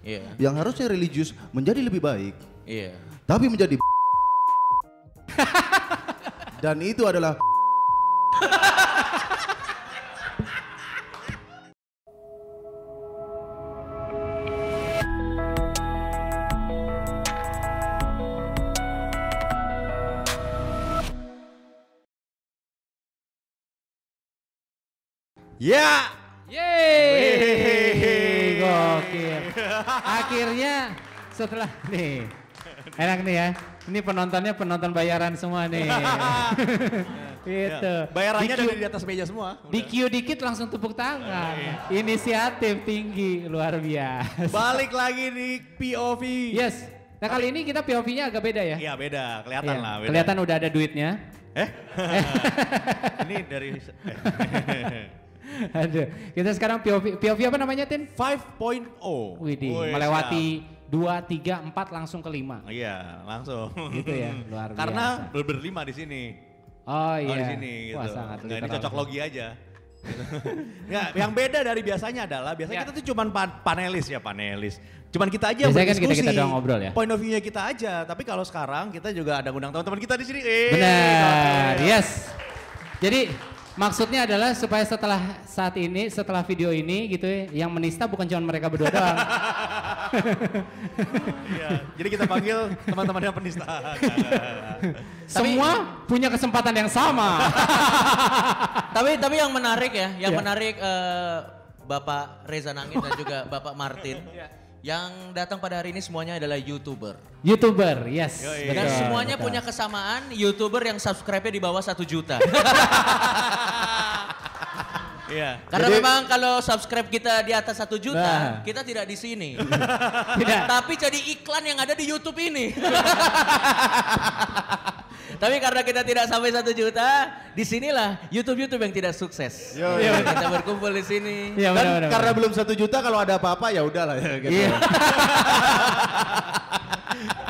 Iya. Yang harusnya religius menjadi lebih baik, Iya. tapi menjadi dan itu adalah Ya. Yeay, gokil. Akhirnya setelah nih, enak nih ya. Ini penontonnya penonton bayaran semua nih. gitu. Bayarannya Di ada queue- di atas meja semua. Di queue dikit langsung tepuk tangan. Inisiatif tinggi, luar biasa. Balik lagi di POV. Yes. Nah kali ini kita POV-nya agak beda ya. Iya beda, kelihatan Iya, lah. Beda. Kelihatan udah ada duitnya. Eh? Ini dari Aduh, kita sekarang POV, POV apa namanya Tin? 5.0. Widih, melewati 2, 3, 4 langsung ke 5. siap. Iya, langsung. Gitu ya, luar Karena biasa. ber- berlima di sini. Oh iya. Oh, di sini gitu. Wah sangat Nggak, ini cocok logi aja. Ya, yang beda dari biasanya adalah biasanya Ya. kita tuh cuman pa- panelis ya panelis. Cuman kita aja Biasanya kan berdiskusi. kita-kita doang ngobrol ya? Point of view-nya kita aja. Tapi kalau sekarang kita juga ada ngundang teman-teman kita di sini. Eh, Benar, yes. Jadi maksudnya adalah supaya setelah saat ini, setelah video ini gitu ya, yang menista bukan cuma mereka berdua doang. Iya, Jadi kita panggil teman-teman yang penista. Semua punya kesempatan yang sama. Tapi tapi yang menarik ya, yang Iya. menarik eh, Bapak Reza Nangin dan juga Bapak Martin. Yang datang pada hari ini semuanya adalah YouTuber. YouTuber, yes. Yoi. Dan betul, semuanya betul. punya kesamaan YouTuber yang subscribe-nya di bawah satu juta. Iya. Karena Jadi- memang kalau subscribe kita di atas satu juta, Nah. kita tidak di sini. Tidak. Tapi jadi iklan yang ada di YouTube ini. Tapi karena kita tidak sampai satu juta, di sinilah YouTube-YouTube yang tidak sukses. Yo, Iya, kita berkumpul di sini. Iya kan benar benar. karena belum satu juta kalau ada apa-apa ya udahlah ya gitu. Iya.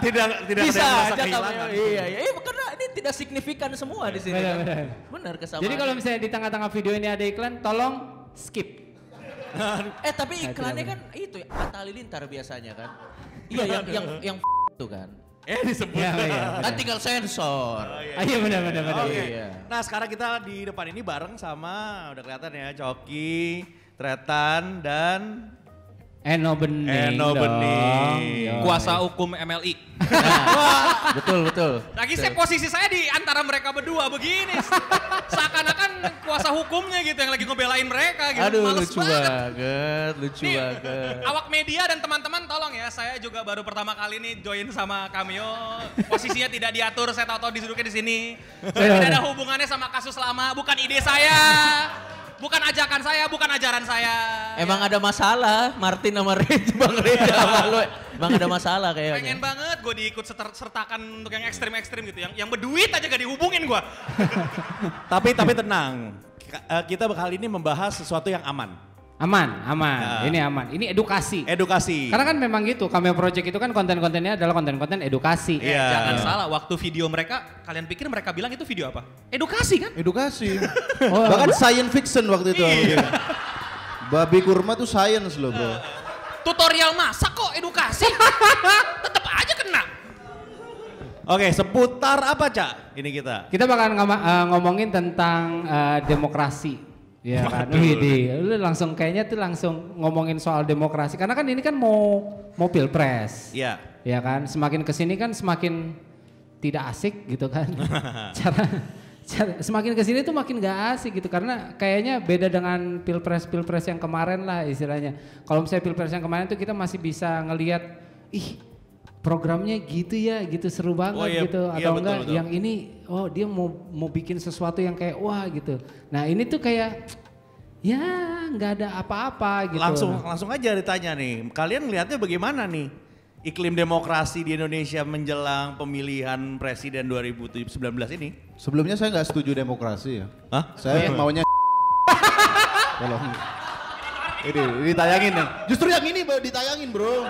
Tidak tidak Bisa aja kehilangan. kamu. Iya, iya. Eh, karena ini tidak signifikan semua di sini. Benar, kan. benar. Benar kesamaan. Jadi kalau misalnya di tengah-tengah video ini ada iklan, tolong skip. Eh tapi iklannya kan itu ya, Atta Halilintar biasanya kan. Iya yang yang yang itu kan. Eh disebut. Iya, iya. Kan tinggal sensor. Ah, Iya benar benar benar. Oke. Iya. Nah sekarang kita di depan ini bareng sama udah kelihatan ya Coki, Tretan dan Eno Bening. Eno dong. Bening. Kuasa hukum MLI. Nah, betul betul. Lagi saya posisi saya di antara mereka berdua begini. Seakan-akan kuasa hukumnya gitu yang lagi ngebelain mereka gitu. Aduh Males lucu banget. banget, lucu Nih, banget. awak media dan teman-teman tolong ya, saya juga baru pertama kali nih join sama Cameo. Posisinya tidak diatur, saya tahu-tahu duduknya di sini. Tidak ada hubungannya sama kasus lama, bukan ide saya. Bukan ajakan saya, bukan ajaran saya. Emang ada masalah Martin sama Reza, Bang Reza sama lu. Emang ada masalah Pengen kayaknya. banget gue diikut seter- sertakan untuk yang ekstrim-ekstrim gitu. Yang yang berduit aja gak dihubungin gue. tapi tapi tenang. Eh, Kita kali ini membahas sesuatu yang aman. Aman, aman. Nah. Ini aman. Ini edukasi. Edukasi. Karena kan memang gitu, Cameo Project itu kan konten-kontennya adalah konten-konten edukasi. Iya. Jangan salah, waktu video mereka, kalian pikir mereka bilang itu video apa? Edukasi kan? Edukasi. Oh, Bahkan science fiction waktu itu. Iya. Babi kurma tuh science loh bro. Tutorial masak kok edukasi. Tetap aja kena. Oke, seputar apa Cak? Ini kita. Kita bakal eh, ngomongin tentang eh, demokrasi. Ya kan, Widih, lu langsung kayaknya tuh langsung ngomongin soal demokrasi. Karena kan ini kan mau mau pilpres. Iya. Ya kan, semakin ke sini kan semakin tidak asik gitu kan. cara, cara semakin ke sini tuh makin gak asik gitu karena kayaknya beda dengan pilpres pilpres yang kemarin lah istilahnya. Kalau misalnya pilpres yang kemarin tuh kita masih bisa ngelihat, ih programnya gitu ya, gitu seru banget Oh iya, gitu. iya, Atau betul, enggak betul. yang ini, oh dia mau mau bikin sesuatu yang kayak wah gitu. Nah ini tuh kayak ya nggak ada apa-apa gitu. Langsung langsung aja ditanya nih. Kalian melihatnya bagaimana nih? Iklim demokrasi di Indonesia menjelang pemilihan presiden 2019 ini. Sebelumnya saya nggak setuju demokrasi ya. Hah? Saya maunya tolong. Ini, ini ditayangin nih. Justru yang ini ditayangin bro.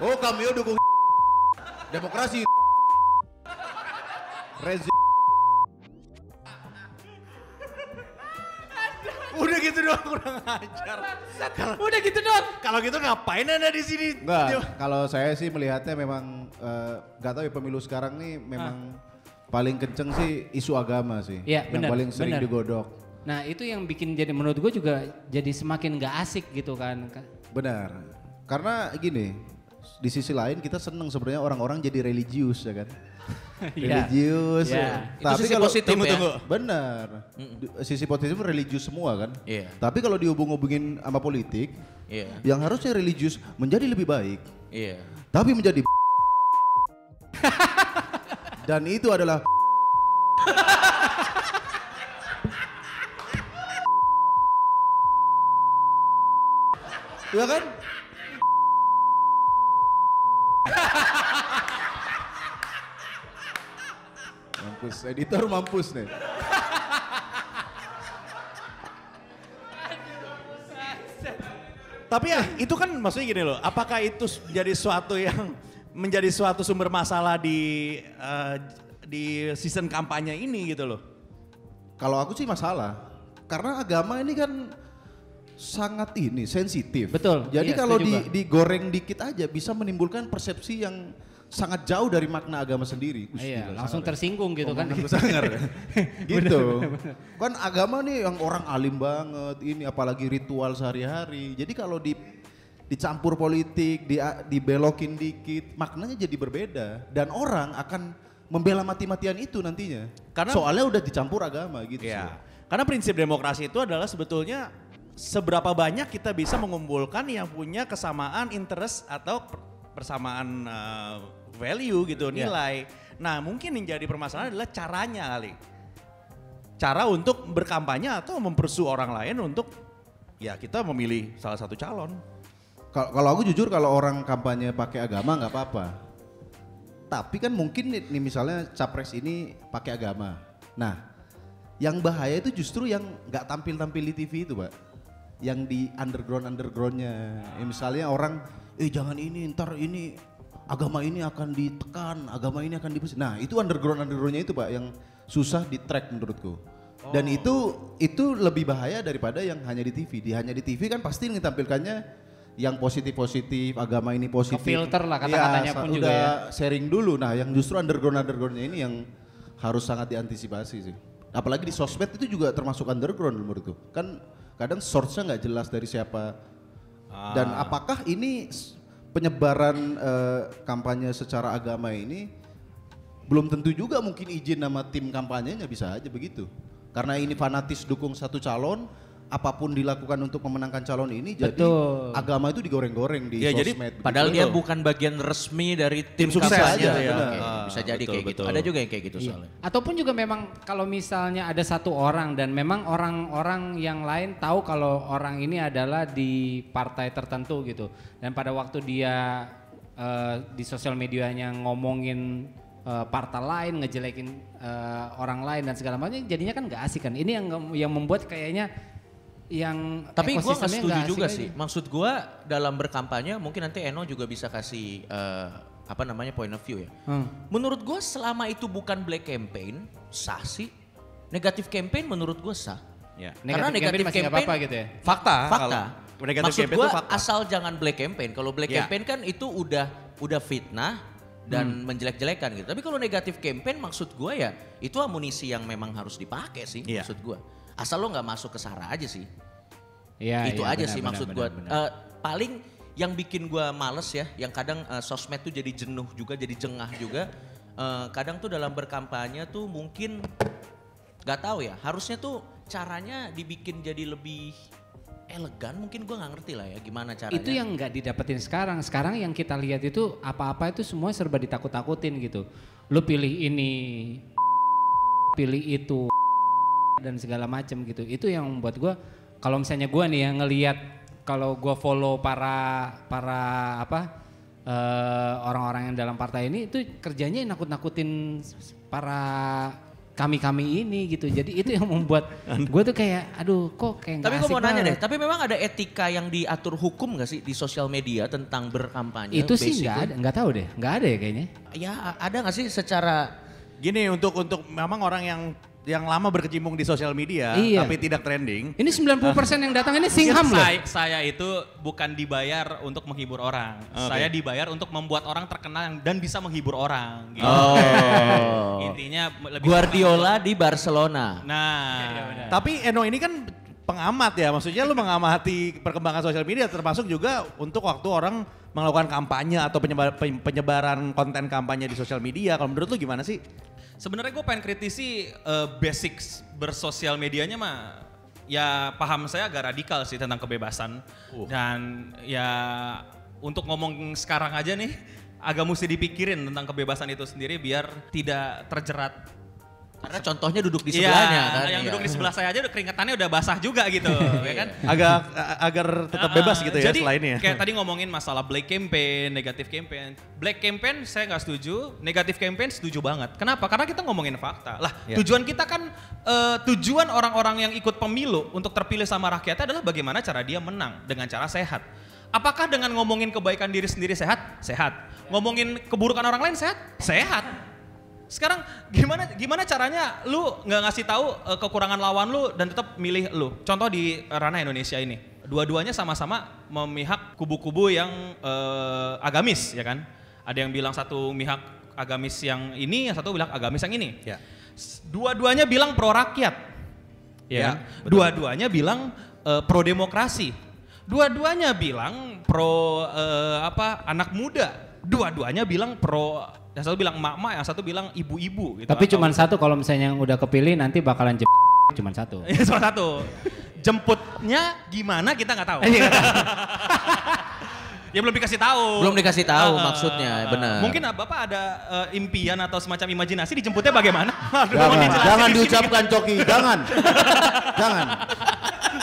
Oh cameo dukung demokrasi. Rezi. Udah gitu doang kurang ajar. Udah gitu dong. kalau gitu ngapain anda di sini? Enggak, kalau saya sih melihatnya memang eh, nggak tahu ya pemilu sekarang nih memang paling kenceng sih isu agama sih. Iya, yang benar, paling sering benar. digodok. Nah itu yang bikin jadi menurut gue juga jadi semakin gak asik gitu kan. Benar. Karena gini, di sisi lain kita seneng sebenarnya orang-orang jadi religius ya kan. Iya. religius. Iya. Itu sisi positif tunggu, ya. tunggu. Benar. Di- Sisi positif religius semua kan. Iya. Tapi kalau dihubung-hubungin sama politik, Iya. yang harusnya religius menjadi lebih baik, Iya. tapi menjadi dan itu adalah ya kan? Mampus, editor mampus nih. Tapi ya itu kan maksudnya gini loh, apakah itu menjadi suatu yang menjadi suatu sumber masalah di eh, di season kampanye ini gitu loh? Kalau aku sih masalah, karena agama ini kan sangat ini sensitif. Betul, Jadi iya, kalau di, digoreng dikit aja bisa menimbulkan persepsi yang sangat jauh dari makna agama sendiri. Wih, Iya, gila, langsung sangar ya. tersinggung gitu kan. Omongan lu sangar gitu. Kan agama nih yang orang alim banget, ini apalagi ritual sehari-hari. Jadi kalau di dicampur politik, di, dibelokin dikit, maknanya jadi berbeda dan orang akan membela mati-matian itu nantinya. Karena- soalnya udah dicampur agama gitu sih. Iya. Karena prinsip demokrasi itu adalah sebetulnya seberapa banyak kita bisa mengumpulkan yang punya kesamaan interest atau per- persamaan eh, value gitu, nilai. Nah, mungkin yang jadi permasalahan adalah caranya kali. Cara untuk berkampanye atau mempersu orang lain untuk ya kita memilih salah satu calon. Kal- Kalau aku jujur kalau orang kampanye pakai agama nggak apa-apa. Tapi kan mungkin nih, nih misalnya capres ini pakai agama. Nah, yang bahaya itu justru yang nggak tampil-tampil di TV itu, Pak. Yang di underground undergroundnya. Ya, misalnya orang, eh jangan ini, ntar ini agama ini akan ditekan, agama ini akan dipus. Nah, itu underground undergroundnya itu, Pak, yang susah di track menurutku. Dan itu itu lebih bahaya daripada yang hanya di TV. Di hanya di TV kan pasti yang ditampilkannya yang positif-positif, agama ini positif. Ke-filter lah Iya, kata-katanya sa- pun juga ya. sharing dulu. Nah, yang justru underground-undergroundnya ini yang harus sangat diantisipasi sih. Apalagi di sosmed itu juga termasuk underground menurutku. Kan kadang source-nya nggak jelas dari siapa. Dan apakah ini penyebaran eh, kampanye secara agama ini belum tentu juga mungkin izin nama tim kampanyenya bisa aja begitu. Karena ini fanatis dukung satu calon, apa pun dilakukan untuk memenangkan calon ini, jadi Betul. agama itu digoreng-goreng di Ya, jadi sosmed. Padahal begitu. dia bukan bagian resmi dari tim, sukses kampanye. aja, Oke, benar. Ah, Bisa jadi betul, kayak gitu. betul. Ada juga yang kayak gitu Iya. soalnya. Ataupun juga memang kalau misalnya ada satu orang dan memang orang-orang yang lain tahu kalau orang ini adalah di partai tertentu gitu. Dan pada waktu dia eh, di sosial medianya ngomongin eh, partai lain, ngejelekin eh, orang lain dan segala macam, jadinya kan nggak asik kan. Ini yang yang membuat kayaknya yang Tapi gue nggak setuju juga aja. sih. Maksud gue dalam berkampanye mungkin nanti Eno juga bisa kasih eh, apa namanya point of view ya. Hmm. Menurut gue selama itu bukan black campaign sah sih. Negatif campaign menurut gue sah. Ya. Karena Negatif negatif campaign campaign apa-apa gitu ya? Fakta. Fakta. Kalau negatif Maksud gue asal jangan black campaign. Kalau black Ya. campaign kan itu udah udah fitnah dan Hmm. menjelek-jelekan gitu. Tapi kalau negatif campaign maksud gue ya itu amunisi yang memang harus dipakai sih Iya. maksud gue. Asal lo nggak masuk ke sara aja sih. Iya, itu iya, aja benar, sih benar, maksud gue. benar. Eh, paling yang bikin gue males ya, yang kadang eh, sosmed tuh jadi jenuh juga, jadi jengah juga. Eh, kadang tuh dalam berkampanye tuh mungkin nggak tahu ya. Harusnya tuh caranya dibikin jadi lebih elegan. Mungkin gue nggak ngerti lah ya gimana caranya. Itu yang nggak didapetin sekarang. Sekarang yang kita lihat itu apa-apa itu semua serba ditakut-takutin gitu. Lu pilih ini, pilih itu dan segala macam gitu. Itu yang membuat gua kalau misalnya gua nih yang ngelihat kalau gua follow para para apa eh, orang-orang yang dalam partai ini itu kerjanya nakut-nakutin para kami-kami ini gitu. Jadi itu yang membuat gue tuh kayak aduh kok kayak Tapi gue mau nanya deh, tapi memang ada etika yang diatur hukum gak sih di sosial media tentang berkampanye? Itu sih nggak ada, nggak tahu deh, nggak ada ya kayaknya. Ya ada gak sih secara Gini untuk untuk memang orang yang yang lama berkecimpung di sosial media Iya. tapi tidak trending. Ini 90% yang datang ini Singham loh. saya, saya itu bukan dibayar untuk menghibur orang. Oke. Saya dibayar untuk membuat orang terkenal dan bisa menghibur orang. Gitu. Oh. Intinya lebih Guardiola di Barcelona. Nah, Tapi Eno ini kan pengamat ya, maksudnya lu mengamati perkembangan sosial media termasuk juga untuk waktu orang melakukan kampanye atau penyebar- pen- penyebaran konten kampanye di sosial media. Kalau menurut lu gimana sih? Sebenarnya gue pengen kritisi eh, basics bersosial medianya mah ya paham saya agak radikal sih tentang kebebasan. Dan ya untuk ngomong sekarang aja nih agak mesti dipikirin tentang kebebasan itu sendiri biar tidak terjerat Karena contohnya duduk di Iya, sebelahnya kan. yang iya. duduk di sebelah saya aja udah keringetannya udah basah juga gitu, ya kan? Agak a- agar tetap bebas gitu ya Jadi selain ini ya. kayak tadi ngomongin masalah black campaign, negatif campaign. Black campaign saya nggak setuju, negatif campaign setuju banget. Kenapa? Karena kita ngomongin fakta. Lah Ya. tujuan kita kan eh, tujuan orang-orang yang ikut pemilu untuk terpilih sama rakyatnya adalah bagaimana cara dia menang dengan cara sehat. Apakah dengan ngomongin kebaikan diri sendiri sehat? Sehat. Ngomongin keburukan orang lain sehat? Sehat. Sekarang gimana gimana caranya lu nggak ngasih tahu eh, kekurangan lawan lu dan tetap milih lu? Contoh di ranah Indonesia ini, dua-duanya sama-sama memihak kubu-kubu yang eh, agamis, ya kan? Ada yang bilang satu mihak agamis yang ini, yang satu bilang agamis yang ini. Ya. Dua-duanya bilang pro rakyat, ya. Ya, kan? Dua-duanya bilang eh, pro demokrasi. Dua-duanya bilang pro eh, apa anak muda. Dua-duanya bilang pro yang satu bilang emak-emak, yang satu bilang ibu-ibu gitu. Tapi Atau- cuma satu kalau misalnya yang udah kepilih nanti bakalan jep cuma satu. Iya, cuma satu. Jemputnya gimana kita nggak tahu. ya belum dikasih tahu. Belum dikasih tahu Ah, maksudnya, benar. Mungkin ah, Bapak ada eh, impian atau semacam imajinasi dijemputnya bagaimana? Aduh, Jangan, jangan di sini. diucapkan Coki, jangan. jangan.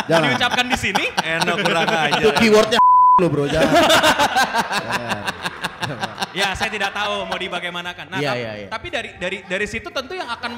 Jangan. diucapkan di sini? Eno kurang aja. Itu keywordnya lo bro, jangan. ya saya tidak tahu mau dibagaimanakan. Nah, Iya, tapi, iya, iya. tapi dari dari dari situ tentu yang akan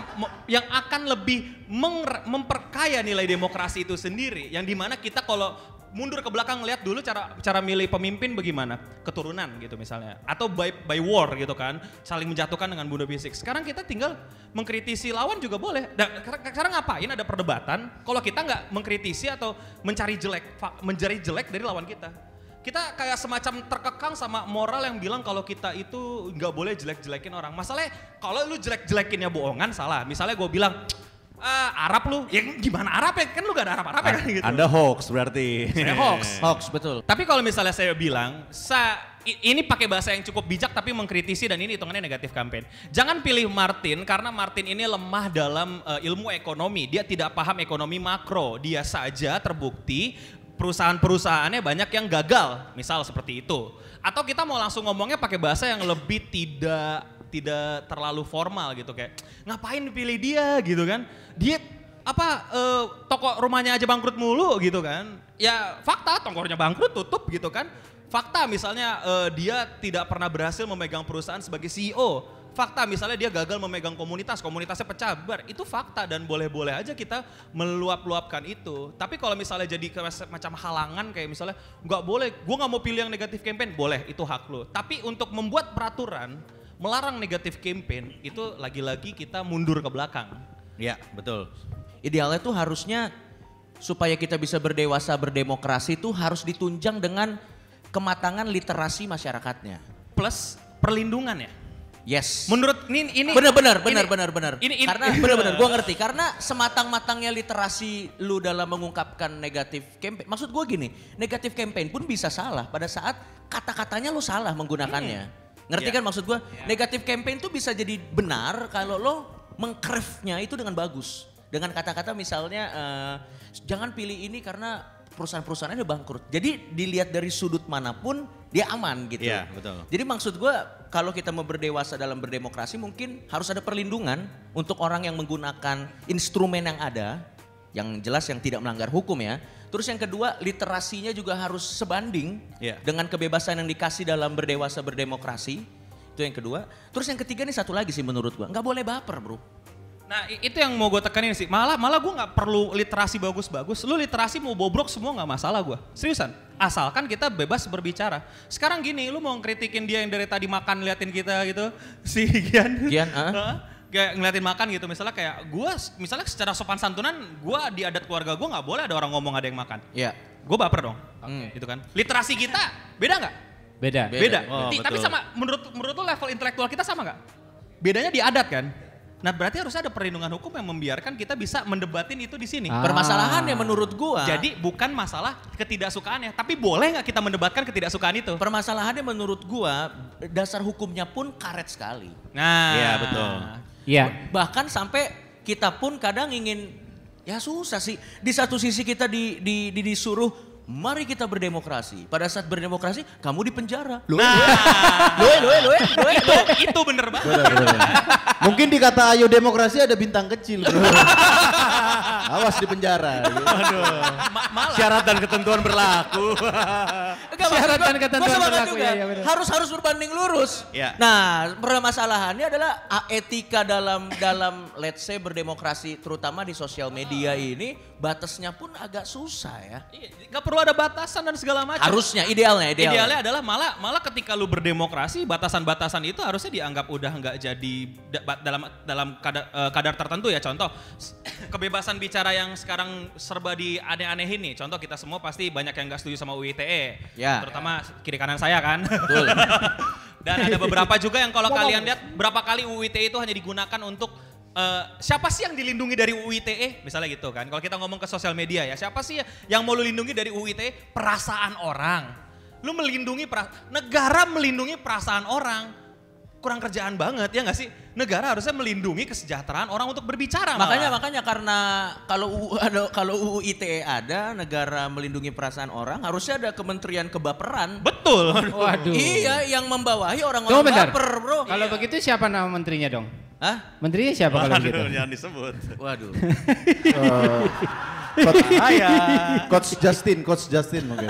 yang akan lebih mengre- memperkaya nilai demokrasi itu sendiri. Yang di mana kita kalau mundur ke belakang lihat dulu cara cara milih pemimpin bagaimana? Keturunan gitu misalnya. Atau by by war gitu kan. Saling menjatuhkan dengan bunuh fisik sekarang kita tinggal mengkritisi lawan juga boleh. Dan sekarang- ngapain? Ada perdebatan? Kalau kita nggak mengkritisi atau mencari jelek mencari jelek dari lawan kita kita kayak semacam terkekang sama moral yang bilang kalau kita itu nggak boleh jelek-jelekin orang. Masalahnya kalau lu jelek-jelekinnya bohongan salah. Misalnya gue bilang, "Ah, Arab lu, ya gimana Arab ya? Kan lu gak ada Arab-Arab ya kan gitu. Anda hoax berarti. Saya hoax. Hoax betul. Tapi kalau misalnya saya bilang, sa, ini pakai bahasa yang cukup bijak tapi mengkritisi dan ini hitungannya negatif campaign. Jangan pilih Martin karena Martin ini lemah dalam eh, ilmu ekonomi. Dia tidak paham ekonomi makro. Dia saja terbukti perusahaan-perusahaannya banyak yang gagal, misal seperti itu. Atau kita mau langsung ngomongnya pakai bahasa yang lebih tidak tidak terlalu formal gitu kayak ngapain pilih dia gitu kan? Dia apa eh, toko rumahnya aja bangkrut mulu gitu kan? Ya fakta tokonya bangkrut tutup gitu kan? Fakta misalnya eh, dia tidak pernah berhasil memegang perusahaan sebagai CEO. Fakta misalnya dia gagal memegang komunitas, komunitasnya pecah bar. Itu fakta dan boleh-boleh aja kita meluap-luapkan itu. Tapi kalau misalnya jadi macam halangan kayak misalnya nggak boleh, gue nggak mau pilih yang negatif campaign, boleh itu hak lo. Tapi untuk membuat peraturan melarang negatif campaign itu lagi-lagi kita mundur ke belakang. Ya, betul. Idealnya tuh harusnya supaya kita bisa berdewasa berdemokrasi itu harus ditunjang dengan kematangan literasi masyarakatnya. Plus perlindungan ya. Yes. Menurut ini ini benar benar benar ini-. Ini, karena benar benar gua ngerti karena sematang-matangnya literasi lu dalam mengungkapkan negatif campaign. Maksud gua gini, negatif campaign pun bisa salah pada saat kata-katanya lu salah menggunakannya. Ngerti Iya. kan maksud gua? Negatif campaign tuh bisa jadi benar kalau lo mengcraftnya itu dengan bagus. Dengan kata-kata misalnya eh, jangan pilih ini karena perusahaan-perusahaannya udah bangkrut. Jadi dilihat dari sudut mana pun dia aman gitu. Iya, betul. Jadi maksud gue kalau kita mau berdewasa dalam berdemokrasi mungkin harus ada perlindungan untuk orang yang menggunakan instrumen yang ada, yang jelas yang tidak melanggar hukum ya. Terus yang kedua literasinya juga harus sebanding Iya. dengan kebebasan yang dikasih dalam berdewasa berdemokrasi. Itu yang kedua. Terus yang ketiga nih satu lagi sih menurut gue, nggak boleh baper bro. Nah itu yang mau gue tekanin sih. Malah malah gue nggak perlu literasi bagus-bagus. Lu literasi mau bobrok semua nggak masalah gue. Seriusan. Asalkan kita bebas berbicara. Sekarang gini, lu mau kritikin dia yang dari tadi makan liatin kita gitu, si Gian. Gian? Hah? kayak ngeliatin makan gitu misalnya kayak gue misalnya secara sopan santunan gue di adat keluarga gue nggak boleh ada orang ngomong ada yang makan Iya. gue baper dong Hmm. gitu kan literasi kita beda nggak Beda. Beda. beda, Oh, tapi sama menurut menurut lo level intelektual kita sama nggak bedanya di adat kan nah berarti harus ada perlindungan hukum yang membiarkan kita bisa mendebatin itu di sini Ah. Permasalahannya menurut gua. jadi bukan masalah ketidaksukaannya tapi boleh nggak kita mendebatkan ketidaksukaan itu permasalahannya menurut gua dasar hukumnya pun karet sekali. nah Iya, betul. Iya. Bahkan sampai kita pun kadang ingin ya susah sih. Di satu sisi kita di, di, di- disuruh mari kita berdemokrasi. Pada saat berdemokrasi kamu di penjara. Loh, loe, loe, loe, loe, itu itu bener banget Benar, benar, benar. Mungkin di kata ayo demokrasi ada bintang kecil bro. Awas di penjara. gitu. Ma- malah Syarat dan ketentuan berlaku. Enggak, Syarat dan ketentuan gua berlaku, juga. iya, iya, harus harus berbanding lurus. Iya. Nah, permasalahannya adalah ah, etika dalam dalam let's say berdemokrasi terutama di sosial media ini batasnya pun agak susah ya. Iya, nggak perlu ada batasan dan segala macam. Harusnya idealnya idealnya. Idealnya adalah malah malah ketika lu berdemokrasi batasan-batasan itu harusnya dianggap udah nggak jadi da- dalam dalam kadar, eh, kadar tertentu ya contoh kebebasan bicara yang sekarang serba di aneh-anehin nih. Contoh kita semua pasti banyak yang nggak setuju sama UU ITE Ya. terutama kiri kanan saya kan. Betul. dan ada beberapa juga yang kalau kalian lihat berapa kali UU ITE itu hanya digunakan untuk eh, siapa sih yang dilindungi dari UU ITE misalnya gitu kan. Kalau kita ngomong ke sosial media ya siapa sih yang mau lu lindungi dari UU ITE perasaan orang. Lu melindungi pra- negara melindungi perasaan orang kurang kerjaan banget ya nggak sih negara harusnya melindungi kesejahteraan orang untuk berbicara Makanya malah. makanya karena kalau UU ada kalau UU ITE ada negara melindungi perasaan orang harusnya ada Kementerian Kebaperan. betul Waduh. Iya, yang membawahi Tunggu orang-orang bentar. baper, Bro. Kalau begitu siapa nama menterinya dong? Hah? Menterinya siapa kalau begitu? Waduh, jangan disebut. Waduh. Eh, Coach, Bahaya. Coach Justin, Coach Justin mungkin.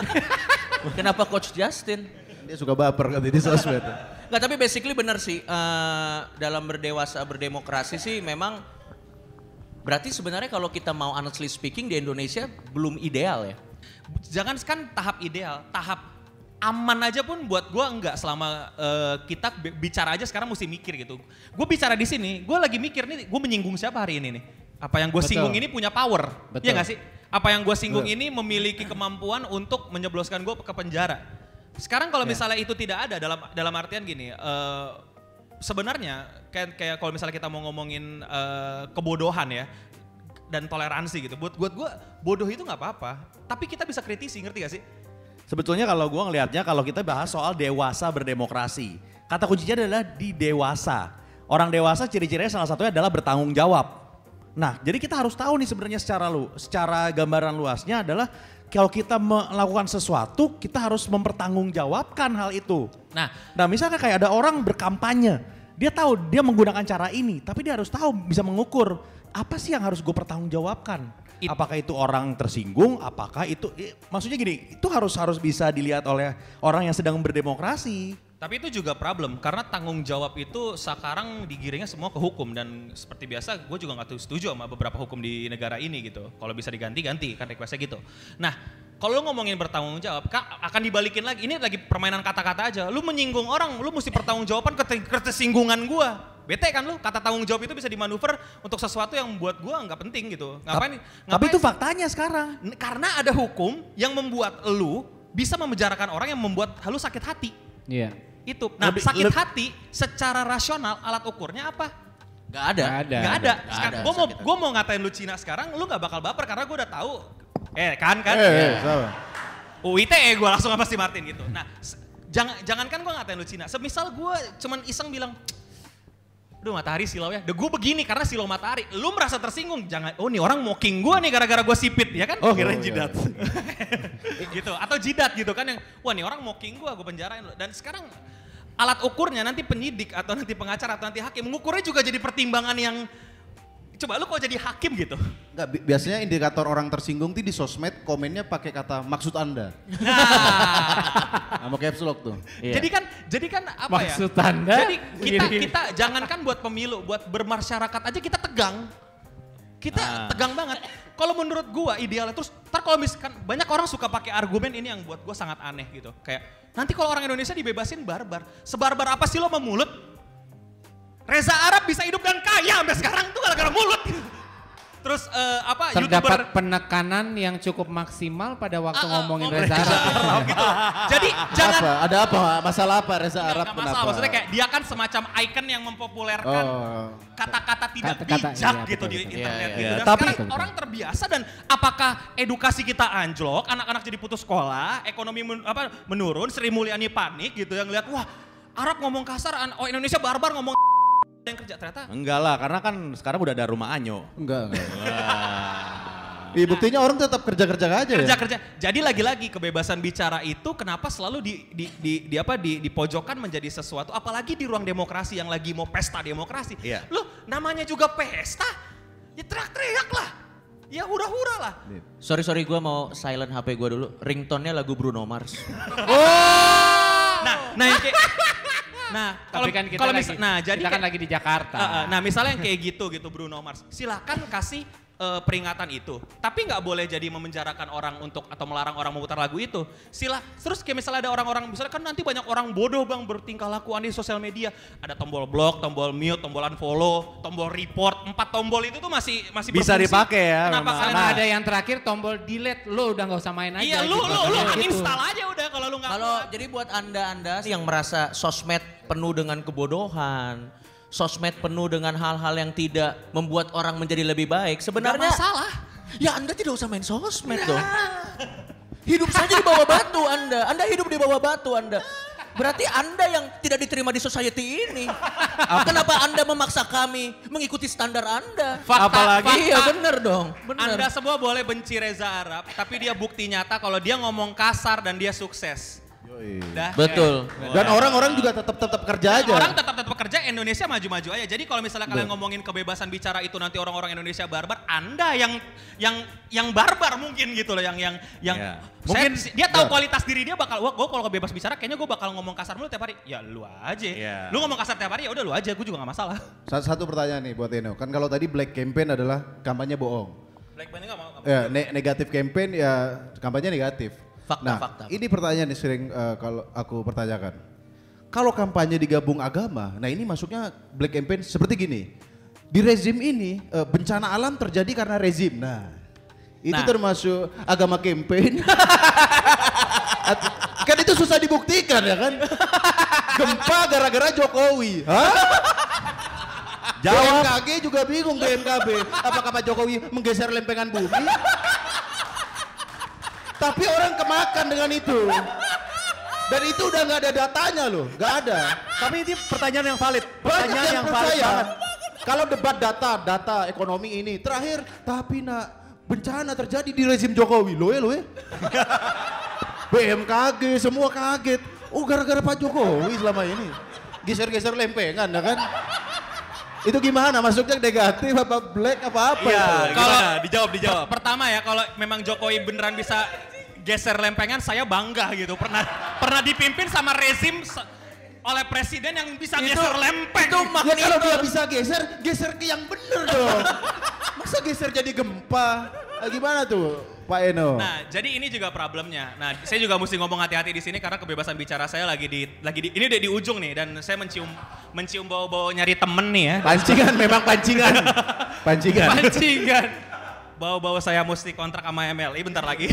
Kenapa Coach Justin? Dia suka baper kan di sosmed. Nggak, tapi basically benar sih. eh, dalam berdewasa berdemokrasi sih memang berarti sebenarnya kalau kita mau honestly speaking di Indonesia belum ideal ya. jangan kan tahap ideal, tahap aman aja pun buat gua enggak selama eh, kita bi- bicara aja sekarang mesti mikir gitu. Gue bicara di sini, gue lagi mikir nih, gue menyinggung siapa hari ini nih? Apa yang gue singgung ini punya power, Betul. ya nggak sih? Apa yang gue singgung Betul. ini memiliki kemampuan untuk menyebloskan gue ke penjara. Sekarang kalau misalnya itu tidak ada dalam dalam artian gini, eh, sebenarnya kayak kayak kalau misalnya kita mau ngomongin eh, kebodohan ya dan toleransi gitu. Buat buat gue bodoh itu nggak apa-apa, tapi kita bisa kritisi, ngerti gak sih? Sebetulnya kalau gua ngelihatnya kalau kita bahas soal dewasa berdemokrasi, kata kuncinya adalah di dewasa. Orang dewasa ciri-cirinya salah satunya adalah bertanggung jawab. Nah, jadi kita harus tahu nih sebenarnya secara lu, secara gambaran luasnya adalah kalau kita melakukan sesuatu, kita harus mempertanggungjawabkan hal itu. Nah, Nah, misalnya kayak ada orang berkampanye, dia tahu dia menggunakan cara ini, tapi dia harus tahu bisa mengukur apa sih yang harus gue pertanggungjawabkan. It- apakah itu orang tersinggung, apakah itu i- maksudnya gini, itu harus harus bisa dilihat oleh orang yang sedang berdemokrasi. Tapi itu juga problem karena tanggung jawab itu sekarang digiringnya semua ke hukum dan seperti biasa gue juga nggak setuju sama beberapa hukum di negara ini gitu. Kalau bisa diganti ganti kan requestnya gitu. Nah kalau lu ngomongin bertanggung jawab ka- akan dibalikin lagi. Ini lagi permainan kata-kata aja. Lu menyinggung orang, lu mesti pertanggung jawaban ke ketersinggungan gue. Bete kan lu? Kata tanggung jawab itu bisa dimanuver untuk sesuatu yang buat gue nggak penting gitu. Ngapain? Tapi ngapain- itu faktanya sekarang. Karena ada hukum yang membuat lu bisa memenjarakan orang yang membuat lu sakit hati Iya. Itu. Nah, Lebih- sakit leb- hati secara rasional alat ukurnya apa? Nggak ada. Nggak ada. Gak ada. Ada gue mau gue mau ngatain lu Cina sekarang, lu nggak bakal baper karena gue udah tahu. Eh kan kan? Eh, eh, sama. UITE gue langsung sama si Martin gitu. Nah, s- jangan jangankan gue ngatain lu Cina. Semisal gue cuman iseng bilang, Aduh matahari silau ya. Gue begini karena silau matahari. Lu merasa tersinggung. Jangan, oh nih orang mocking gue nih gara-gara gue sipit ya kan? Oh, kirain iya. jidat. gitu atau jidat gitu kan yang wah nih orang mocking gua gue penjarain lo dan sekarang alat ukurnya nanti penyidik atau nanti pengacara atau nanti hakim mengukurnya juga jadi pertimbangan yang coba lu kok jadi hakim gitu Enggak, bi- biasanya indikator orang tersinggung tuh di sosmed komennya pakai kata maksud Anda. nah Sama caps lock tuh. Iya. jadi kan jadi kan apa Maksud ya Anda? jadi kita kita jangankan buat pemilu buat bermasyarakat aja kita tegang kita Ah. tegang banget kalau menurut gua idealnya terus ntar kalau misalkan banyak orang suka pakai argumen ini yang buat gua sangat aneh gitu kayak nanti kalau orang Indonesia dibebasin barbar sebarbar apa sih lo sama mulut Reza Arab bisa hidup dan kaya sampai sekarang tuh gara-gara mulut. Terus eh, apa Terdapat penekanan yang cukup maksimal pada waktu Ah, ah, ngomongin oh, Reza Reza Arab. Arab gitu. Jadi jangan Apa? Ada apa? Masalah apa Reza Arab nggak kenapa? masalah, maksudnya kayak dia kan semacam icon yang mempopulerkan Oh. kata-kata tidak Kata-kata, bijak iya, gitu betul, di betul. internet Iya, gitu. iya. Dan Tapi- sekarang orang terbiasa dan apakah edukasi kita anjlok, anak-anak jadi putus sekolah, ekonomi men- apa menurun, Sri Mulyani panik gitu yang lihat wah Arab ngomong kasar, oh Indonesia barbar ngomong yang kerja ternyata Enggak lah, karena kan sekarang udah ada rumah Anyo. Enggak, enggak. Iya buktinya orang tetap kerja-kerja aja ya. kerja-kerja. Jadi lagi-lagi kebebasan bicara itu kenapa selalu di, di, di, di apa di, dipojokkan menjadi sesuatu apalagi di ruang demokrasi yang lagi mau pesta demokrasi. Iya. Loh, namanya juga pesta. Ya teriak-teriak lah. Ya hura-hura lah. Sorry sorry gue mau silent HP gue dulu. Ringtone-nya lagu Bruno Mars. Nah, nah yang kayak Nah, kalau Tapi kan kita kalau lagi, nah jadi kita kan kayak- lagi di Jakarta. Uh, uh, nah misalnya yang kayak gitu gitu Bruno Mars, silakan kasih uh, peringatan itu. Tapi nggak boleh jadi memenjarakan orang untuk atau melarang orang memutar lagu itu. Sila, terus kayak misalnya ada orang-orang, misalnya kan nanti banyak orang bodoh bang bertingkah laku aneh di sosial media. Ada tombol block, tombol mute, tombol unfollow, tombol report. Empat tombol itu tuh masih masih Bisa berfungsi. dipakai ya, Kenapa memang. kalian Karena Nah. ada yang terakhir tombol delete, lo udah nggak usah main aja. Iya, lu gitu. lu lu Gitu. uninstall aja udah kalau lu nggak Kalau jadi buat anda-anda yang merasa sosmed penuh dengan kebodohan, sosmed penuh dengan hal-hal yang tidak membuat orang menjadi lebih baik, sebenarnya Nggak masalah. Ya anda tidak usah main sosmed dong. Hidup saja di bawah batu anda, anda hidup di bawah batu anda. Berarti anda yang tidak diterima di society ini. Kenapa anda memaksa kami mengikuti standar anda? Fakta- Apalagi, iya fakta- bener dong, bener. Anda semua boleh benci Reza Arab, tapi dia bukti nyata kalau dia ngomong kasar dan dia sukses. Dah. Betul. Dan orang-orang juga tetap tetap kerja aja. Orang tetap tetap kerja, Indonesia maju-maju aja. Jadi kalau misalnya kalian ngomongin kebebasan bicara itu nanti orang-orang Indonesia barbar, Anda yang yang yang barbar mungkin gitu loh, yang yang yang Iya. mungkin Mungkin- dia tahu kualitas diri dia bakal, wah gue kalau kebebas bicara kayaknya gue bakal ngomong kasar mulu tiap hari. Ya lu aja. Iya. Lu ngomong kasar tiap hari ya udah lu aja, gue juga gak masalah. Satu, satu pertanyaan nih buat Eno. Kan kalau tadi black campaign adalah kampanye bohong. Black Band gak mau. Ya, ne- negatif campaign ya kampanye negatif. Fakta, nah, fakta. ini pertanyaan yang sering eh, kalau aku pertanyakan. Kalau kampanye digabung agama, nah ini masuknya black campaign seperti gini. Di rezim ini eh, bencana alam terjadi karena rezim. Nah, itu Nah. termasuk agama campaign. Kan itu susah dibuktikan ya kan? Gempa gara-gara Jokowi. Hah? Jawab. BMKG juga bingung BMKB. Apakah Pak Jokowi menggeser lempengan bumi? Tapi orang kemakan dengan itu. Dan itu udah nggak ada datanya loh, nggak ada. Tapi ini pertanyaan yang valid. Banyak Pertanyaan yang yang valid banget. Kalau debat data, data ekonomi ini terakhir, tapi nak bencana terjadi di rezim Jokowi, loh ya loh ya. BMKG semua kaget. Oh gara-gara Pak Jokowi selama ini. Geser-geser lempengan ya kan. Itu gimana? Masuknya negatif apa black apa apa? Iya? Kalau-? Dijawab, dijawab. Pertama ya kalau memang Jokowi beneran bisa geser lempengan saya bangga gitu. Pernah pernah dipimpin sama rezim oleh presiden yang bisa geser lempeng. itu Ya kalau dia bisa geser, geser ke yang bener dong. Masa geser jadi gempa? Ah, gimana tuh Pak Eno? Nah, jadi ini juga problemnya. Nah, saya juga mesti ngomong hati-hati di sini karena kebebasan bicara saya lagi di lagi di ini udah di ujung nih dan saya mencium mencium bau-bau nyari temen nih ya. Pancingan memang pancingan. Pancingan. Pancingan. Bau-bau saya mesti kontrak sama MLI bentar lagi.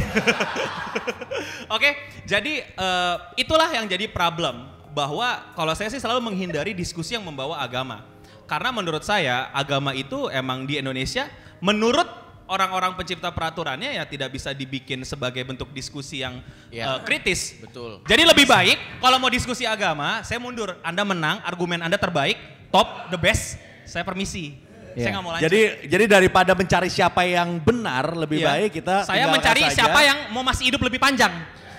Oke, jadi eh, itulah yang jadi problem bahwa kalau saya sih selalu menghindari diskusi yang membawa agama. Karena menurut saya agama itu emang di Indonesia menurut orang-orang pencipta peraturannya ya tidak bisa dibikin sebagai bentuk diskusi yang Ya. eh, kritis. Betul. Jadi lebih baik kalau mau diskusi agama, saya mundur. Anda menang, argumen Anda terbaik, top, the best. Saya permisi. Saya Iya. nggak mau lanjut. Jadi jadi daripada mencari siapa yang benar, lebih Iya. baik kita Saya mencari saja. siapa yang mau masih hidup lebih panjang.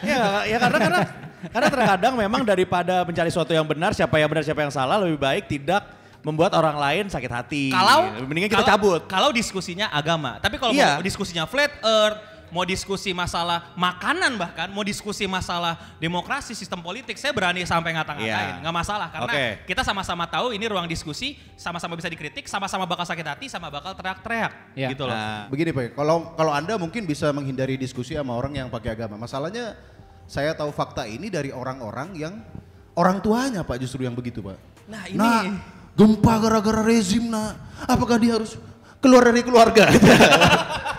Ya, ya karena karena karena terkadang memang daripada mencari sesuatu yang benar, siapa yang benar siapa yang salah, lebih baik tidak membuat orang lain sakit hati. Kalau mendingan kita kalau- cabut. Kalau diskusinya agama, tapi kalau Iya. mau diskusinya flat earth, mau diskusi masalah makanan bahkan, mau diskusi masalah demokrasi, sistem politik, saya berani sampai ngata-ngatain, Iya. nggak masalah karena Oke. kita sama-sama tahu ini ruang diskusi, sama-sama bisa dikritik, sama-sama bakal sakit hati, sama bakal teriak-teriak, Iya. gitu loh. Nah, Begini Pak, kalau kalau Anda mungkin bisa menghindari diskusi sama orang yang pakai agama. Masalahnya saya tahu fakta ini dari orang-orang yang orang tuanya Pak justru yang begitu Pak. Nah, ini. Nah, gempa gara-gara rezim nak. Apakah dia harus keluar dari keluarga?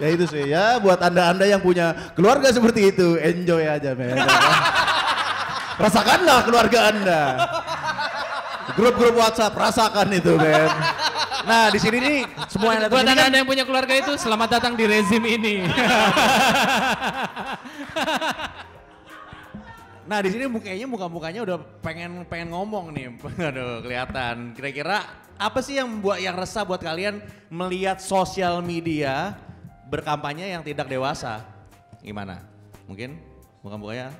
ya itu sih ya buat anda-anda yang punya keluarga seperti itu enjoy aja men. Rasakanlah keluarga anda. Grup-grup WhatsApp rasakan itu men. Nah di sini nih semua yang Buat sini anda-anda yang punya keluarga itu selamat datang di rezim ini. Nah di sini kayaknya muka-mukanya udah pengen pengen ngomong nih, aduh kelihatan. Kira-kira apa sih yang buat yang resah buat kalian melihat sosial media berkampanye yang tidak dewasa? Gimana? Mungkin muka-mukanya?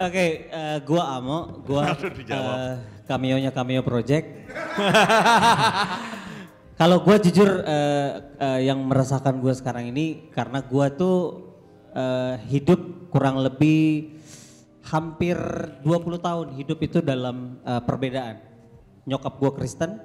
Oke, eh, gua Amo, gua eh, cameo-nya Cameo Project. Kalau gua jujur eh, eh, yang merasakan gua sekarang ini karena gua tuh eh, hidup kurang lebih hampir 20 tahun hidup itu dalam eh, perbedaan. Nyokap gua Kristen,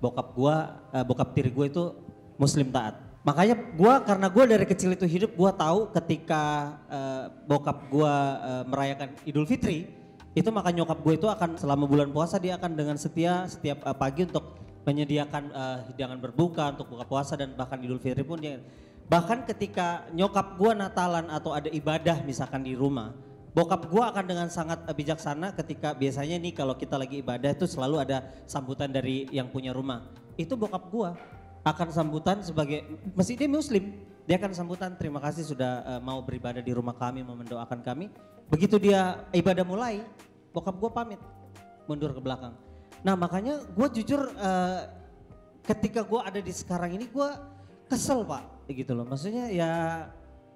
bokap gua eh, bokap tiri gua itu muslim taat. Makanya gua karena gua dari kecil itu hidup gua tahu ketika eh, bokap gua eh, merayakan Idul Fitri itu maka nyokap gue itu akan selama bulan puasa dia akan dengan setia setiap eh, pagi untuk menyediakan eh, hidangan berbuka untuk buka puasa dan bahkan Idul Fitri pun dia bahkan ketika nyokap gua Natalan atau ada ibadah misalkan di rumah bokap gua akan dengan sangat bijaksana ketika biasanya nih kalau kita lagi ibadah itu selalu ada sambutan dari yang punya rumah. Itu bokap gua akan sambutan sebagai meski dia muslim dia akan sambutan. Terima kasih sudah eh, mau beribadah di rumah kami mau mendoakan kami. Begitu dia ibadah mulai bokap gua pamit mundur ke belakang. Nah makanya gua jujur eh, ketika gua ada di sekarang ini gua kesel pak. Gitu loh. Maksudnya ya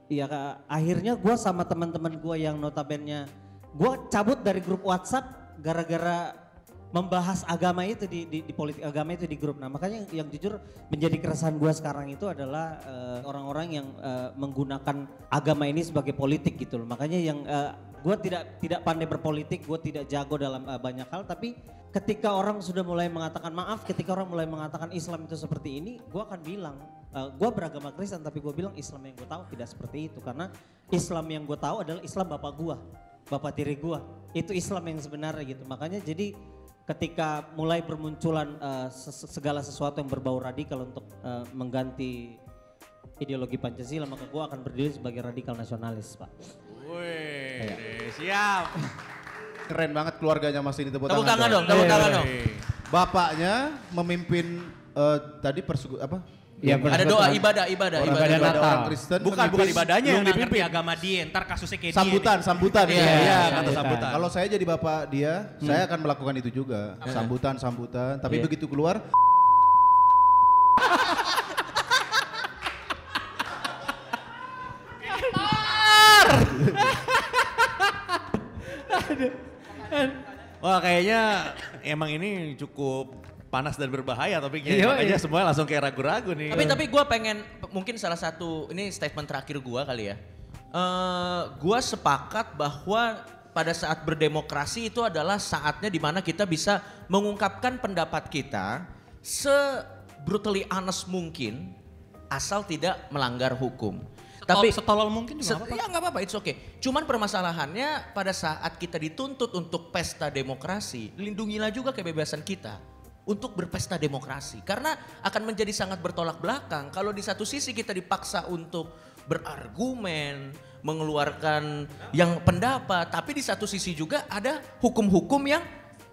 ya akhirnya gua sama teman-teman gua yang notabene gua cabut dari grup WhatsApp gara-gara membahas agama itu di, di, di politik agama itu di grup. Nah makanya yang, jujur menjadi keresahan gua sekarang itu adalah eh, orang-orang yang eh, menggunakan agama ini sebagai politik gitu loh. Makanya yang eh, gua tidak tidak pandai berpolitik, gua tidak jago dalam eh, banyak hal. Tapi ketika orang sudah mulai mengatakan maaf, ketika orang mulai mengatakan Islam itu seperti ini, gua akan bilang eh, gua beragama Kristen tapi gua bilang Islam yang gue tahu tidak seperti itu karena Islam yang gue tahu adalah Islam bapak gua, bapak tiri gua. Itu Islam yang sebenarnya gitu. Makanya jadi ketika mulai bermunculan eh, ses- segala sesuatu yang berbau radikal untuk eh, mengganti ideologi Pancasila maka gue akan berdiri sebagai radikal nasionalis pak. Wih, siap. Keren banget keluarganya Mas ini tepuk, Tepuk tangan tangan dong, tepuk tangan dong. Bapaknya memimpin eh, tadi persegu apa? Ya, Ada doa ibadah, ibadah, Orang ibadah. ibadah Natal. Kristen Bukan, bukan ibadahnya yang dipimpin. agama dia, ntar kasusnya kayak dia sambutan, nih. sambutan. Iya, ya. Iya, kata iya. sambutan. Kalau saya jadi bapak dia, saya akan melakukan itu juga. Sambutan, sambutan. Tapi begitu keluar, Wah kayaknya emang ini cukup panas dan berbahaya topiknya. Iya, Makanya iya. semua langsung kayak ragu-ragu nih. Tapi tapi gue pengen mungkin salah satu ini statement terakhir gue kali ya. Eh gue sepakat bahwa pada saat berdemokrasi itu adalah saatnya di mana kita bisa mengungkapkan pendapat kita se brutally honest mungkin asal tidak melanggar hukum. Tapi setolol mungkin juga Set- apa-apa. Ya nggak apa-apa, it's okay. Cuman permasalahannya pada saat kita dituntut untuk pesta demokrasi, lindungilah juga kebebasan kita untuk berpesta demokrasi. Karena akan menjadi sangat bertolak belakang kalau di satu sisi kita dipaksa untuk berargumen, mengeluarkan yang pendapat, tapi di satu sisi juga ada hukum-hukum yang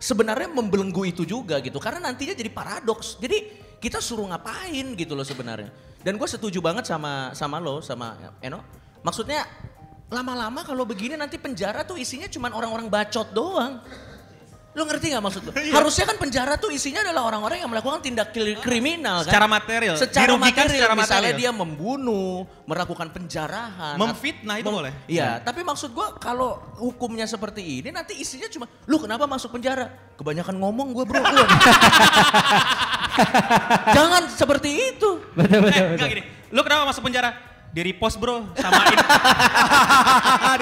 sebenarnya membelenggu itu juga gitu. Karena nantinya jadi paradoks. Jadi kita suruh ngapain gitu loh sebenarnya. Dan gue setuju banget sama sama lo sama Eno. Maksudnya lama-lama kalau begini nanti penjara tuh isinya cuma orang-orang bacot doang. Lo ngerti gak maksud lo? Harusnya kan penjara tuh isinya adalah orang-orang yang melakukan tindak kil- kriminal kan. Secara material, Secara dirugikan material. secara Misalnya material. dia membunuh, melakukan penjarahan. Memfitnah itu Mem- boleh. Iya, tapi maksud gua kalau hukumnya seperti ini nanti isinya cuma lu kenapa masuk penjara? Kebanyakan ngomong gue bro. Lu. Jangan seperti itu. Betul betul. Eh, betul. enggak gini. Lu kenapa masuk penjara? Di repost bro, sama in,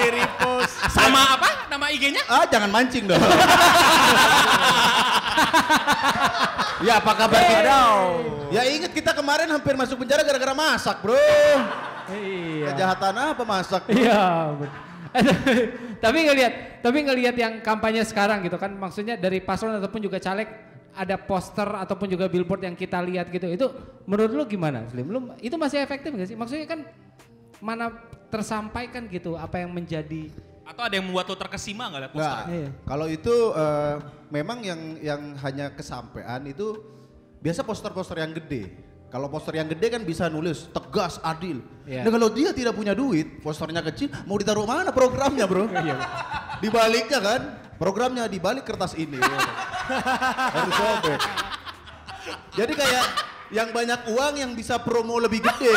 di repost. sama apa? Nama IG-nya? ah jangan mancing dong. ya apa kabar kita? Ya ingat kita kemarin hampir masuk penjara gara-gara masak bro. Iya. Kejahatan apa masak? bro? Iya. tapi ngelihat, tapi ngelihat yang kampanye sekarang gitu kan, maksudnya dari paslon ataupun juga caleg ada poster ataupun juga billboard yang kita lihat gitu. Itu menurut lu gimana, Slim? Lu itu masih efektif gak sih? Maksudnya kan mana tersampaikan gitu apa yang menjadi Atau ada yang membuat lo terkesima nggak lihat poster? Iya. Kalau itu eh, memang yang yang hanya kesampaian itu biasa poster-poster yang gede. Kalau poster yang gede kan bisa nulis tegas, adil. Iya. Nah kalau dia tidak punya duit, posternya kecil, mau ditaruh mana programnya bro? Di baliknya kan, programnya di balik kertas ini. Harus sobek. Jadi kayak yang banyak uang yang bisa promo lebih gede.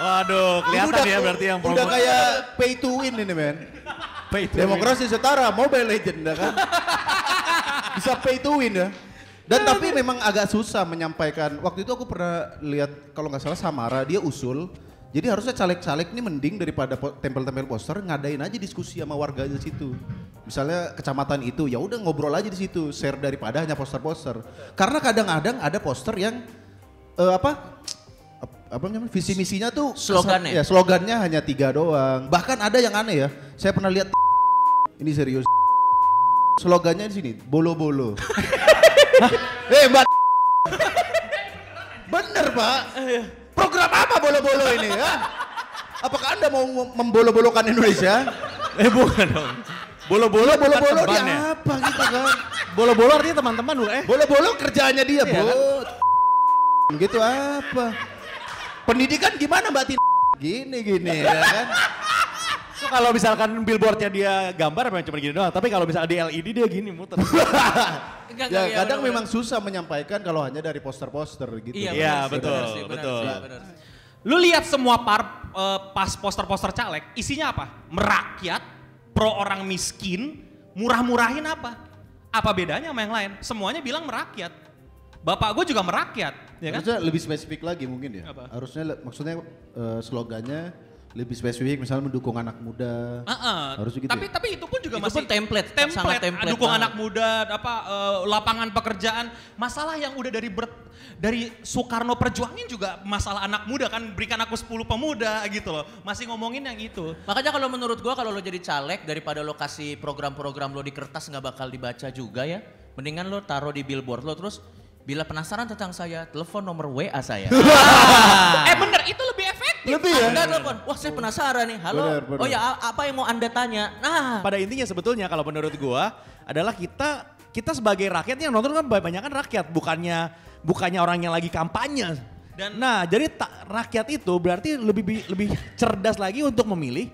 Waduh, kelihatan ya berarti yang Udah promo. kayak pay to win ini men. Pay to Demokrasi setara, Mobile Legend ya kan. Bisa pay to win ya. Dan tapi memang agak susah menyampaikan. Waktu itu aku pernah lihat kalau nggak salah Samara dia usul. Jadi harusnya caleg-caleg ini mending daripada tempel-tempel poster ngadain aja diskusi sama warga di situ. Misalnya kecamatan itu ya udah ngobrol aja di situ, share daripada hanya poster-poster. Karena kadang-kadang ada poster yang eh, apa ap- apa namanya visi misinya tuh Slogannya? ya slogannya hanya tiga doang. Bahkan ada yang aneh ya saya pernah lihat ini serius. Slogannya di sini bolo bolo eh mbak. Bener pak program apa bolo bolo ini ya? Apakah anda mau membolo-bolokan Indonesia? Eh bukan dong. Bolo-bolo bolo bukan bolo teman dia ya. apa gitu kan? Bolo-bolo artinya teman-teman dulu eh. bolo-bolo kerjaannya dia Iya, bot gitu apa? Pendidikan gimana mbak Tina gini gini ya kan kalau misalkan billboardnya dia gambar memang cuma gini doang, tapi kalau misalnya di LED dia gini muter. Enggak, enggak, ya iya, kadang benar-benar. memang susah menyampaikan kalau hanya dari poster-poster gitu. Iya, sih, betul, sih, benar betul. sih, benar sih. Lu lihat semua par eh, pas poster-poster caleg, isinya apa? Merakyat, pro orang miskin, murah-murahin apa? Apa bedanya sama yang lain? Semuanya bilang merakyat. Bapak gue juga merakyat, ya kan? Harusnya lebih spesifik lagi mungkin ya. Apa? Harusnya maksudnya eh, slogannya lebih spesifik misalnya mendukung anak muda. Heeh. Harusnya gitu tapi ya? tapi itu pun juga Itu masih pun template, template, sangat template dukung banget. anak muda, apa eh, lapangan pekerjaan. Masalah yang udah dari ber, dari Soekarno perjuangin juga masalah anak muda kan berikan aku 10 pemuda gitu loh. Masih ngomongin yang itu. Makanya kalau menurut gua kalau lo jadi caleg daripada lo kasih program-program lo di kertas nggak bakal dibaca juga ya. Mendingan lo taruh di billboard lo terus bila penasaran tentang saya, telepon nomor WA saya. eh bener itu lebih. Lebih ya? Anda telepon, wah saya penasaran nih. Halo. Benar, benar. Oh ya apa yang mau Anda tanya? Nah, Pada intinya sebetulnya kalau menurut gua adalah kita kita sebagai rakyat yang nonton kan banyak kan rakyat bukannya bukannya orang yang lagi kampanye. Dan- nah, jadi ta- rakyat itu berarti lebih bi- lebih cerdas lagi untuk memilih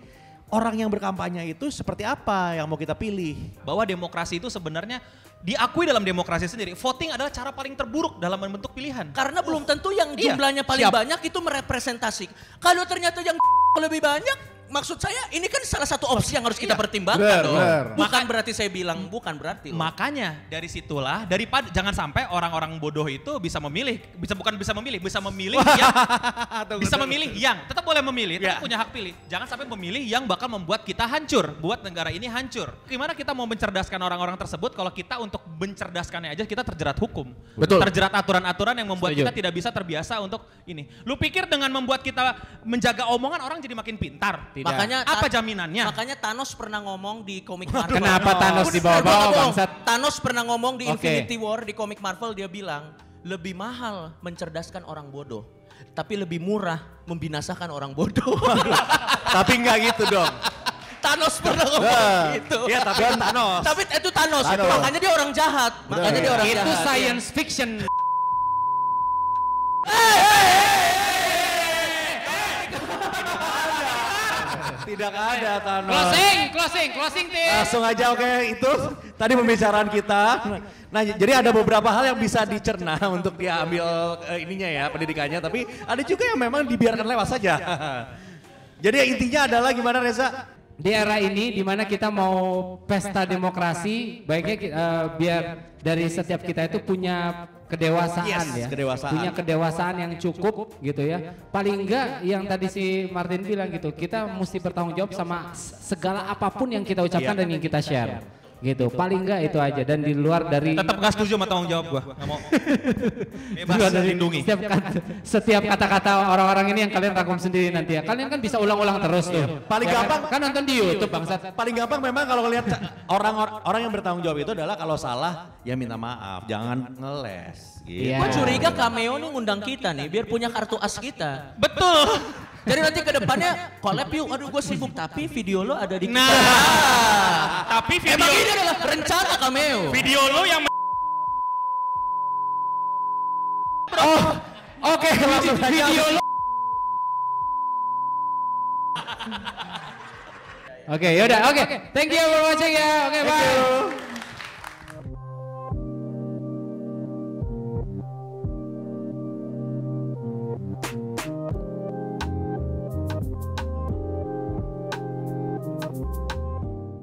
orang yang berkampanye itu seperti apa yang mau kita pilih. bahwa demokrasi itu sebenarnya diakui dalam demokrasi sendiri. Voting adalah cara paling terburuk dalam membentuk pilihan. karena belum tentu yang Iya, jumlahnya paling siap. banyak itu merepresentasi. Kalau ternyata yang lebih banyak, maksud saya ini kan salah satu opsi yang harus kita Iya. pertimbangkan Benar, dong. benar. Bukan berarti saya bilang bukan berarti. loh. Makanya dari situlah daripada jangan sampai orang-orang bodoh itu bisa memilih, bisa bukan bisa memilih, bisa memilih yang bisa memilih yang tetap boleh memilih, tetap Ya. punya hak pilih. Jangan sampai memilih yang bakal membuat kita hancur, buat negara ini hancur. Gimana kita mau mencerdaskan orang-orang tersebut kalau kita untuk mencerdaskannya aja kita terjerat hukum. Betul. Terjerat aturan-aturan yang membuat Setuju. kita tidak bisa terbiasa untuk ini. Lu pikir dengan membuat kita menjaga omongan orang jadi makin pintar? Tidak. Makanya Apa jaminannya? Makanya Thanos pernah ngomong di komik Marvel. Kenapa Thanos dibawa-bawa, bangsat? Thanos pernah ngomong di Oke. Infinity War di komik Marvel dia bilang lebih mahal mencerdaskan orang bodoh, tapi lebih murah membinasakan orang bodoh. Tapi nggak gitu dong. Thanos pernah ngomong gitu. Iya, tapi kan Thanos. Tapi itu Thanos, Thanos. makanya dia orang jahat. Makanya dia orang itu jahat. science fiction. Tidak ada Thanos. Closing, closing, closing tim. Langsung aja oke itu tadi pembicaraan kita. Nah jadi ada beberapa hal yang bisa dicerna untuk diambil eh, ininya ya pendidikannya. Tapi ada juga yang memang dibiarkan lewat saja. Jadi intinya adalah gimana Reza? Di era ini di mana kita mau pesta demokrasi, baiknya eh, biar dari setiap kita itu punya kedewasaan Yes, ya. kedewasaan. Punya kedewasaan yang cukup gitu ya. Paling enggak yang tadi si Martin bilang gitu, kita mesti bertanggung jawab sama segala apa pun yang kita ucapkan Iya. dan yang kita share. Gitu. Paling enggak itu aja dan di luar dari Tetap gak setuju sama tanggung jawab gua. Gak mau. Bebas dari lindungi. Setiap kata, setiap kata-kata orang-orang ini yang kalian rangkum sendiri nanti ya. Kalian kan bisa ulang-ulang terus tuh. Paling Ya kan? gampang- kan nonton di YouTube bangsat. Paling gampang memang kalau lihat orang orang yang bertanggung jawab itu adalah kalau salah ya minta maaf, jangan ngeles. Gitu. Iya. Gue curiga cameo nih ngundang kita nih biar punya kartu as kita. Betul. Jadi nanti ke depannya collab yuk, aduh gue sibuk tapi video lo ada di Nah, tapi video Emang ini adalah rencana cameo. video lo yang Oke, langsung aja. video lo Oke, yaudah. Oke, thank you for watching ya. Oke.